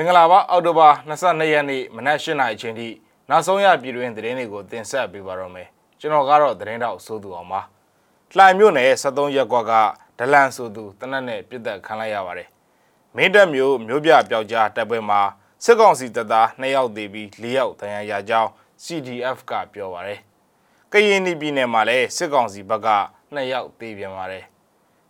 မင်္ဂလာပါအောက်တိုဘာ22ရက်နေ့မနက်8:00နာရီအချိန်ထိနောက်ဆုံးရပြည်တွင်သတင်းတွေကိုတင်ဆက်ပေးပါတော့မယ်ကျွန်တော်ကတော့သတင်းတောက်စိုးသူအောင်ပါလှိုင်မြို့နယ်73ရက်ကွက်ကဒလန်ဆိုသူတနက်နဲ့ပြစ်သက်ခံလိုက်ရပါတယ်မင်းတပ်မျိုးမျိုးပြပျောက်ကြားတပ်ပွဲမှာစစ်ကောင်စီတပ်သား2ယောက်သေပြီး4ယောက်ဒဏ်ရာရကြောင်း CDF ကပြောပါတယ်ကရင်ပြည်နယ်မှာလည်းစစ်ကောင်စီဘက်က2ယောက်သေပြန်ပါတယ်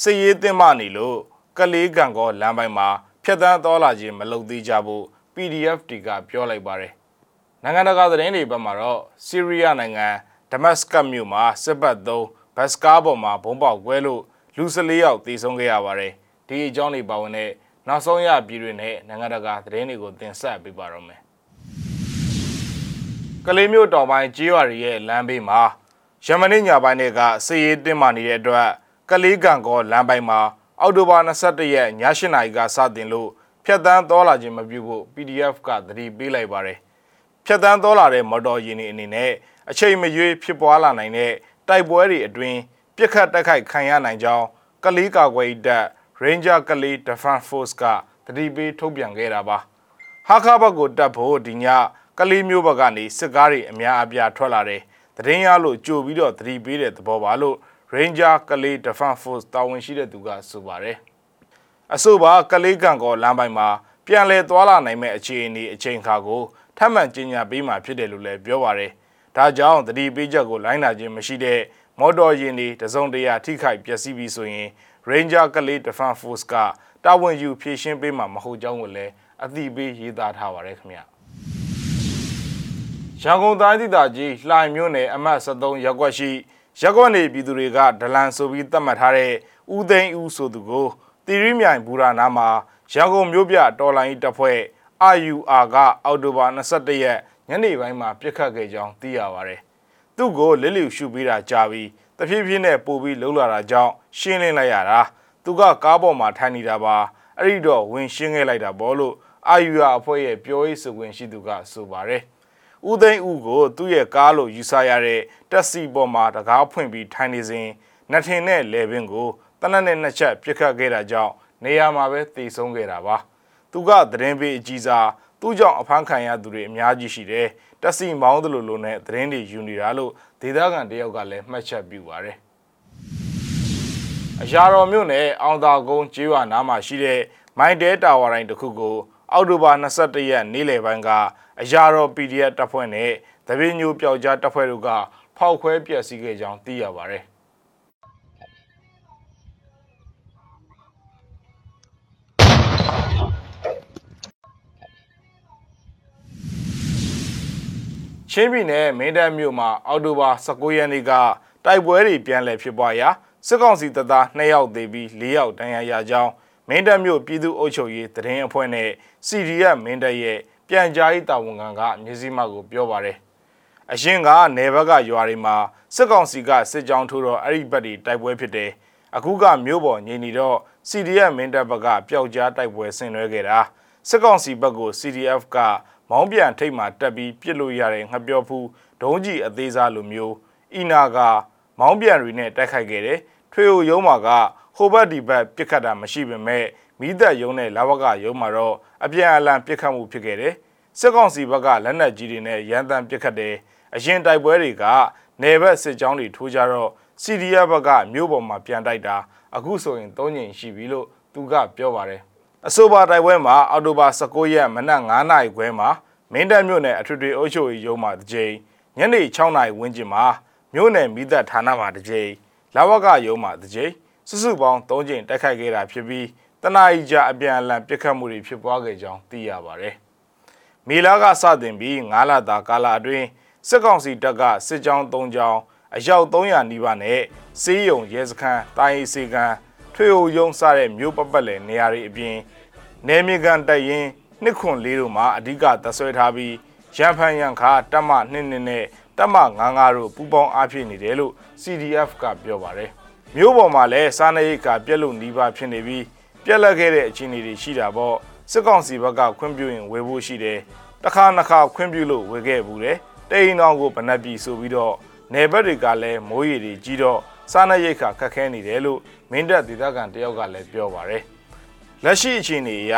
စစ်ရေးတင်မနေလို့ကလေးကံကောလမ်းပိုင်းမှာ ဖျက်တမ်းတော်လာခြင်းမလုပ်သေးကြဖို့ PDF တီကပြောလိုက်ပါတယ်။နိုင်ငံတကာသတင်းတွေဘက်မှာတော့ဆီးရီးယားနိုင်ငံဒမတ်စကတ်မြို့မှာစစ်ဘက်သုံးဘတ်စကားပေါ်မှာဘုံပေါက်ကွဲလို့လူ14ယောက်သေဆုံးခဲ့ရပါတယ်။ဒီအကြောင်းတွေပါဝင်တဲ့နောက်ဆုံးရပြည်တွင်နဲ့နိုင်ငံတကာသတင်းတွေကိုတင်ဆက်ပေးပါတော့မယ်။ကလေးမျိုးတောင်ပိုင်းကြေးရွာတွေရဲ့လမ်းဘေးမှာယမနေ့ညပိုင်းတွေကစစ်ရေးတင်းမာနေတဲ့အတွက်ကလေးကံကောလမ်းပိုင်းမှာ အောက်တိုဘာ22ရက်ည8နာရီကစတင်လို့ဖြတ်တန်းတော်လာခြင်းမပြုဖို့ PDF ကသတိပေးလိုက်ပါတယ်။ဖြတ်တန်းတော်လာတဲ့မော်တော်ယာဉ်တွေအနေနဲ့အချိန်မရွေးဖြစ်ပွားလာနိုင်တဲ့တိုက်ပွဲတွေအတွင်းပြစ်ခတ်တိုက်ခိုက်ခံရနိုင်ကြောင်းကလေးကာကွယ်တပ် Ranger ကလေး Defense Force ကသတိပေးထုတ်ပြန်ခဲ့တာပါ။ဟာခါဘတ်ကိုတက်ဖို့ဒီညကလေးမျိုးဘက်ကနေစစ်ကားတွေအများအပြားထွက်လာတယ်။တရင်ရလို့ကြိုပြီးတော့သတိပေးတဲ့သဘောပါလို့ Ranger ကလေး Defense Force တာဝန်ရှိတဲ့သူကဆိုပါတယ်။အဆိုပါကလေးကံကောလမ်းပိုင်းမှာပြန်လည်သွာလာနိုင်မဲ့အခြေအနေအချိန်ခါကိုထပ်မံကြီးညာပေးမှဖြစ်တယ်လို့လည်းပြောပါတယ်။ဒါကြောင့်တတိပေးချက်ကိုလိုင်းနာခြင်းမရှိတဲ့မော်တော်ယာဉ်တွေတစုံတရာထိခိုက်ပျက်စီးပြီးဆိုရင် Ranger ကလေး Defense Force ကတာဝန်ယူဖြည့်ရှင်းပေးမှာမဟုတ်ကြောင်းကိုလည်းအသိပေးရေးသားထားပါတယ်ခင်ဗျာ။ရန်ကုန်တိုင်းဒေသကြီးလှိုင်မြို့နယ်အမှတ်73ရပ်ကွက်ရှိ ရက်ကွက်နေပြည်သူတွေကဒလန်ဆိုပြီးသတ်မှတ်ထားတဲ့ဦးသိန်းဦးဆိုသူကိုတီရီမြိုင်ဘူရာနာမှာရန်ကုန်မြို့ပြတော်လိုင်းတပ်ဖွဲ့ RUR ကအောက်တိုဘာ22ရက်ညနေပိုင်းမှာပြစ်ခတ်ခဲ့ကြောင်းသိရပါတယ်။သူ့ကိုလစ်လျူရှုပေးတာကြာပြီးတဖြည်းဖြည်းနဲ့ပို့ပြီးလှုပ်လာတာကြောင့်ရှင်းလင်းလိုက်ရတာသူကကားပေါ်မှာထိုင်နေတာပါအဲ့ဒီတော့ဝင်ရှင်းခဲ့လိုက်တာပေါ့လို့ RUR အဖွဲ့ရဲ့ပြောရေးဆိုခွင့်ရှိသူကဆိုပါတယ်။ ဦးသိန်းဦးကိုသူ့ရဲ့ကားလို့ယူဆရတဲ့တက်စီပေါ်မှာတကားဖွင့်ပြီးထိုင်နေစဉ်နှထင်နဲ့လေပင်ကိုတနက်နဲ့နှစ်ချက်ပြစ်ခတ်ခဲ့တာကြောင့်နေရာမှာပဲတေဆုံးခဲ့တာပါသူကသတင်းပေးအကြီးစားသူ့ကြောင့်အဖမ်းခံရသူတွေအများကြီးရှိတယ်တက်စီမောင်းသလိုလိုနဲ့သတင်းတွေယူနေတာလို့ဒေသခံတယောက်ကလည်းမှတ်ချက်ပြုပါတယ်အရာတော်မြို့နယ်အောင်သာကုန်းကျေးရွာနားမှာရှိတဲ့မိုင်းတဲတာဝါတိုင်းတစ်ခုကို အောက်တိုဘာ22ရက်နေ့လယ်ပိုင်းကအရာတော် PDF တပ်ဖွဲ့နဲ့တပင်းညိုပျောက်ကြားတပ်ဖွဲ့တို့ကဖောက်ခွဲပျက်စီးခဲ့ကြောင်းသိရပါတယ်ချင်းပြည်နယ်မင်းတပ်မြို့မှာအောက်တိုဘာ19ရက်နေ့ကတိုက်ပွဲတွေပြန်လည်ဖြစ်ပွားရာစစ်ကောင်စီတပ်သား2ယောက်သေပြီး4ယောက်ဒဏ်ရာရကြောင်း မင်းတပ်မြို့ပြည်သူ့အုပ်ချုပ်ရေးတရင်အဖွဲ့နဲ့ CDF မင်းတပ်ရဲ့ပြန်ကြားရေးတာဝန်ခံကမြစည်းမကိုပြောပါတယ်အရင်ကနေဘက်ကရွာတွေမှာစစ်ကောင်စီကစစ်ကြောင်းထိုးတော့အဲ့ဒီဘက်တွေတိုက်ပွဲဖြစ်တယ်အခုကမြို့ပေါ်ငြိမ်နေတော့ CDF မင်းတပ်ဘက်ကပျောက်ကြားတိုက်ပွဲဆင်နွှဲခဲ့တာစစ်ကောင်စီဘက်ကို CDF ကမောင်းပြန်ထိတ်မှတက်ပြီးပြစ်လို့ရတဲ့ငှက်ပြောဖူးဒုံးကြီးအသေးစားလိုမျိုးအီနာကမောင်းပြန်တွေနဲ့တိုက်ခိုက်ခဲ့တယ်ထွေအိုရုံးမှာက ဟိုဘက်ဒီဘက်ပြစ်ခတ်တာမရှိပေမဲ့မိသက်ရုံးနဲ့လာဝကရုံးမှာတော့အပြန်အလှန်ပြစ်ခတ်မှုဖြစ်ခဲ့တယ်စစ်ကောင်စီဘက်ကလက်နက်ကြီးတွေနဲ့ရန်တမ်းပစ်ခတ်တယ်အရင်တိုက်ပွဲတွေကနေဘက်စစ်ကြောင်းတွေထိုးကြတော့ CDF ဘက်ကမြို့ပေါ်မှာပြန်တိုက်တာအခုဆိုရင်၃ညင်ရှိပြီလို့သူကပြောပါတယ်အဆိုပါတိုက်ပွဲမှာအော်တိုဘာ19ရက်မနက်9:00နာရီခွဲမှာမင်းတပ်မြို့နယ်အထွေထွေအုပ်ချုပ်ရေးရုံးမှာတစ်ကြိမ်ညနေ6:00နာရီဝန်းကျင်မှာမြို့နယ်မိသက်ဌာနမှာတစ်ကြိမ်လာဝကရုံးမှာတစ်ကြိမ် စုစုပေါင်း3ကြိမ်တိုက်ခိုက်ခဲ့တာဖြစ်ပြီးတနအီကြာအပြန်အလှန်ပစ်ခတ်မှုတွေဖြစ်ပွားခဲ့ကြောင်းသိရပါတယ်။မေလာကစတင်ပြီး9လတာကာလအတွင်းစစ်ကောင်စီတပ်ကစစ်ကြောင်း၃ကြောင်းအယောက်300နီးပါးနဲ့စေးရုံရဲစခန်းတိုင်းအေးစေကန်းထွေအိုယုံစတဲ့မြို့ပပတ်လည်နေရာတွေအပြင်နေမြေကန်တိုက်ရင်နှစ်ခွန်လေးတို့မှာအဓိကသဆွဲထားပြီးရန်ဖန်ရန်ခါတက်မနှစ်နှစ်နဲ့တက်မ95တို့ပူပေါင်းအားဖြည့်နေတယ်လို့ CDF ကပြောပါတယ် မြို့ပေါ်မှာလည်းစားနပ်ရိက္ခာပြက်လို့နှီးပါဖြစ်နေပြီးပြက်လက်ခဲ့တဲ့အခြေအနေတွေရှိတာပေါ့စစ်ကောင်စီဘက်ကခွင့်ပြုရင်ဝယ်ဖို့ရှိတယ်တစ်ခါနှစ်ခါခွင့်ပြုလို့ဝယ်ခဲ့ဘူးတယ်တိန်တော်ကိုဗနက်ပြီဆိုပြီးတော့နယ်ဘက်တွေကလည်းမိုးရေတွေကြီးတော့စားနပ်ရိက္ခာခက်ခဲနေတယ်လို့မင်းတပ်ဒေသခံတယောက်ကလည်းပြောပါတယ်လက်ရှိအခြေအနေအရ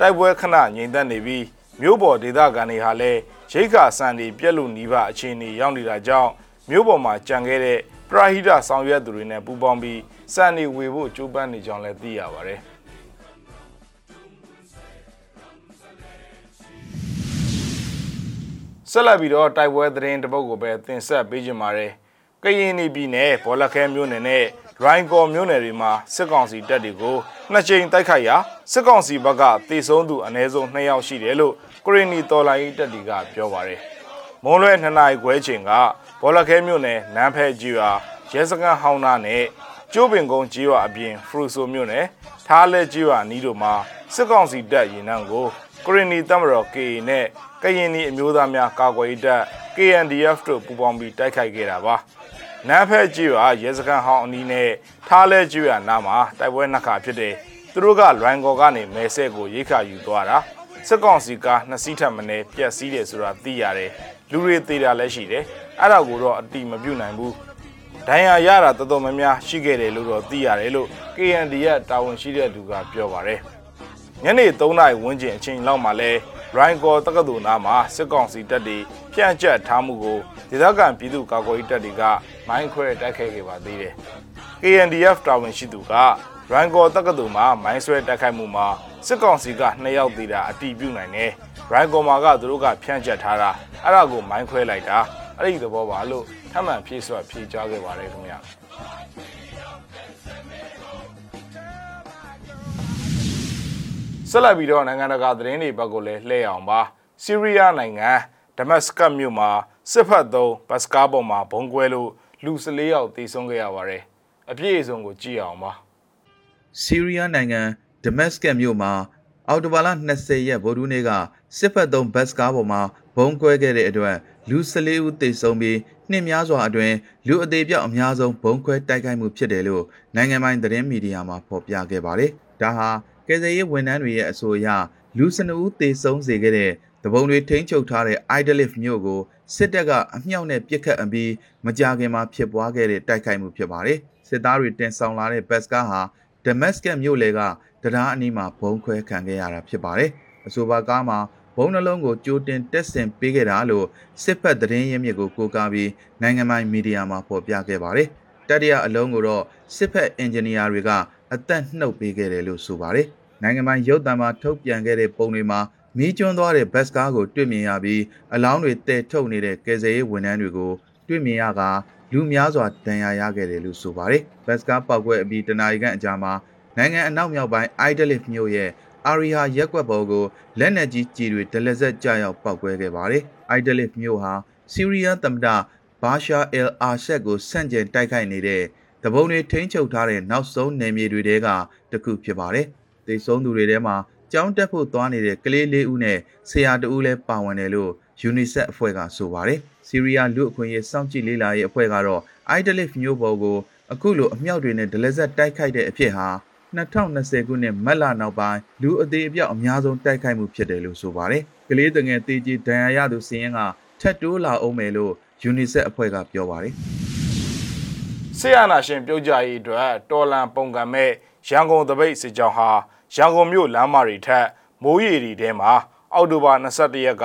တိုက်ပွဲခဏငြိမ်သက်နေပြီးမြို့ပေါ်ဒေသခံတွေဟာလည်းရိက္ခာစံတွေပြက်လို့နှီးပါအခြေအနေရောက်နေတာကြောင့်မြို့ပေါ်မှာကြံခဲ့တဲ့ ရာဟိတဆောင်ရွက်သူတွေနဲ့ပူးပေါင်းပြီးစံနေဝေဖို့ကြိုးပမ်းနေကြောင်းလည်းသိရပါတယ်။ဆက်လက်ပြီးတော့တိုက်ပွဲသတင်းတပုတ်ကိုပဲတင်ဆက်ပေးကြပါရယ်။ကရင်ပြည်နယ်ဘောလခဲမြို့နယ်နဲ့ရိုင်းကော်မြို့နယ်တွေမှာစစ်ကောင်စီတပ်တွေကိုနှစ်ကြိမ်တိုက်ခိုက်ရာစစ်ကောင်စီဘက်ကတေဆုံးသူအ ਨੇ ဆုံး2ယောက်ရှိတယ်လို့ကရင်နီတော်လိုင်းတပ်တွေကပြောပါရယ်။မွန်လွဲ2နာရီခွဲချိန်က ဘောလခဲမြို့နယ်နန်းဖဲကြီးရွာရဲစခန်းဟောင်းနာနဲ့ကျိုးပင်ကုန်းကြီးရွာအပြင်ဖရူဆိုမြို့နယ်ထားလဲကြီးရွာနီးတို့မှာစစ်ကောင်စီတပ်ရင်နှံကိုကရင်နီတပ်မတော် KA နဲ့ကရင်နီအမျိုးသားများကာကွယ်ရေးတပ် KNDF တို့ပူးပေါင်းပြီးတိုက်ခိုက်ခဲ့တာပါနန်းဖဲကြီးရွာရဲစခန်းဟောင်းအနီးနဲ့ထားလဲကြီးရွာနားမှာတိုက်ပွဲနှစ်ခါဖြစ်တယ်သူတို့ကလွိုင်ကော်ကနေမဲဆဲကိုရိတ်ခါယူသွားတာစစ်ကောင်စီကနှစ်စီးထပ်မနေပြက်စီးတယ်ဆိုတာသိရတယ် လူတွေသေးတာလည်းရှိတယ်အဲ့ဒါကိုတော့အတိမပြုတ်နိုင်ဘူးဒဏ်ရာရတာတော်တော်များများရှိခဲ့တယ်လို့တော့သိရတယ်လို့ KND ရဲ့တာဝန်ရှိတဲ့သူကပြောပါတယ်ညနေ3နာရီဝန်းကျင်အချိန်လောက်မှာလဲရိုင်းကောတက္ကသိုလ်နားမှာစစ်ကောင်စီတပ်တွေဖြန့်ကျက်ထားမှုကိုဒေသခံပြည်သူကာကွယ်ရေးတပ်တွေကမိုင်းခွဲတိုက်ခိုက်ခဲ့ပါသေးတယ်။ KNDF တာဝန်ရှိသူကရိုင်းကောတက္ကသိုလ်မှာမိုင်းဆွဲတိုက်ခိုက်မှုမှာစစ်ကောင်စီက2ယောက်သေတာအတည်ပြုနိုင်တယ်။ ရိုင်ကောမာကသူတို့ကဖြန့်ကျက်ထားတာအဲ့ဒါကိုမိုင်းခွဲလိုက်တာအဲ့ဒီသဘောပါလို့ထမှန်ဖြည့်စွက်ဖြည့်ကြားခဲ့ပါတယ်ခင်ဗျာဆက်လက်ပြီးတော့နိုင်ငံတကာသတင်းတွေဘက်ကိုလည်းလှည့်အောင်ပါဆီးရီးယားနိုင်ငံဒမတ်စကတ်မြို့မှာစစ်ဖက်သုံးဘတ်စကားပေါ်မှာဘုံကွဲလို့လူ14ယောက်သေဆုံးခဲ့ရပါတယ်အပြည့်အစုံကိုကြည့်အောင်ပါဆီးရီးယားနိုင်ငံဒမတ်စကတ်မြို့မှာ အော်တိုဘာလ20ရက်ဗိုလ်ဒူးနေ့ကစစ်ဖက်သုံးဘတ်စ်ကားပေါ်မှာဘုံကွဲခဲ့တဲ့အတွက်လူ14ဦးသေဆုံးပြီးနှစ်များစွာအတွင်းလူအသေးပြောက်အများဆုံးဘုံခွဲတိုက်ခိုက်မှုဖြစ်တယ်လို့နိုင်ငံပိုင်သတင်းမီဒီယာမှာဖော်ပြခဲ့ပါတယ်။ဒါဟာကယ်ဆယ်ရေးဝန်ထမ်းတွေရဲ့အဆိုအရလူ12ဦးသေဆုံးစေခဲ့တဲ့တပုံတွေထိန်းချုပ်ထားတဲ့ Idlif မြို့ကိုစစ်တပ်ကအမြောက်နဲ့ပစ်ခတ်အပြီးမကြာခင်မှာဖြစ်ပွားခဲ့တဲ့တိုက်ခိုက်မှုဖြစ်ပါတယ်။စစ်သားတွေတင်ဆောင်လာတဲ့ဘတ်စ်ကားဟာ ဒမတ်စကတ်မြို့လယ်ကတရားအနီးမှာဘုံခွဲခံခဲ့ရတာဖြစ်ပါတယ်။အဆိုပါကားမှာဘုံနှလုံးကိုကြိုတင်တက်ဆင်ပေးခဲ့တာလို့စစ်ဖက်သတင်းရင်းမြစ်ကိုကိုးကားပြီးနိုင်ငံပိုင်မီဒီယာမှာဖော်ပြခဲ့ပါတယ်။တတိယအလုံးကိုတော့စစ်ဖက်အင်ဂျင်နီယာတွေကအသက်နှုတ်ပေးခဲ့တယ်လို့ဆိုပါတယ်။နိုင်ငံပိုင်ရုပ်သံမှာထုတ်ပြန်ခဲ့တဲ့ပုံတွေမှာမီးကျွမ်းသွားတဲ့ဘတ်စကားကိုတွေ့မြင်ရပြီးအလောင်းတွေတည်ထုတ်နေတဲ့ကယ်ဆယ်ရေးဝန်ထမ်းတွေကိုတွေ့မြင်ရက လူများစွာဒဏ်ရာရခဲ့တယ်လို့ဆိုပါတယ်။ဘတ်စကားပောက်ကွဲအပြီးတနာရီခန့်အကြာမှာနိုင်ငံအနောက်မြောက်ပိုင်း Idlib မြို့ရဲ့အာရီဟာရက်ကွက်ပေါ်ကိုလက်နက်ကြီးကြီးတွေဒလက်ဆက်ကြောက်ပောက်ကွဲခဲ့ပါတယ်။ Idlib မြို့ဟာဆီးရီးယားသမ္မတဘာရှာအယ်အာရှက်ကိုဆန့်ကျင်တိုက်ခိုက်နေတဲ့တပုံတွေထိန်းချုပ်ထားတဲ့နောက်ဆုံးနယ်မြေတွေထဲကတစ်ခုဖြစ်ပါတယ်။ဒေဆုံးသူတွေထဲမှာကြောင်းတက်ဖို့သွားနေတဲ့ကလေးလေးဦးနဲ့ဆရာတဦးလည်းပါဝင်တယ်လို့ UNICEF အဖွဲ့ကဆိုပါတယ်။ဆီးရီးယားလူအခွင့်အရေးစောင့်ကြည့်လေ့လာရေးအဖွဲ့ကတော့ Idlib မျိုးပေါ်ကိုအခုလိုအမြောက်တွေနဲ့ဒလက်ဆက်တိုက်ခိုက်တဲ့အဖြစ်ဟာ2020ခုနှစ်မတ်လနောက်ပိုင်းလူအသေးအပြောက်အများဆုံးတိုက်ခိုက်မှုဖြစ်တယ်လို့ဆိုပါတယ်။ကလေးတငယ်တေးကြီးဒဏ်ရာရသူစီးရင်ကထက်တိုးလာအောင်မယ်လို့ UNICEF အဖွဲ့ကပြောပါတယ်။ဆီယနာရှင်ပြုတ်ကြရေးအတွက်တော်လန်ပုံကံမဲ့ရန်ကုန်တပိတ်စစ်ကြောင်းဟာရန်ကုန်မြို့လမ်းမတွေထက်မိုးရေတွေထဲမှာအောက်တိုဘာ22ရက်က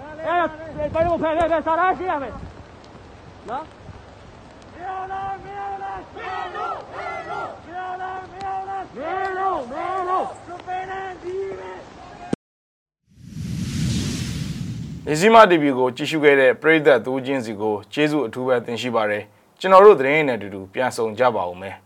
အဲ့ဒါဘယ်လိုဖယ်ဖယ်ဖယ်စားလားရှိရမယ်နော်မရလားမရလားမရလို့မရလို့မရလားမရလားမရလို့မရလို့စပယ်နန်ဒီမဲနေစီမာ TV ကိုကြည့်ရှုခဲ့တဲ့ပရိသတ်သူချင်းစီကိုကျေးဇူးအထူးပဲတင်ရှိပါတယ်ကျွန်တော်တို့သတင်းရည်နဲ့အတူတူပြန်ဆောင်ကြပါဦးမယ်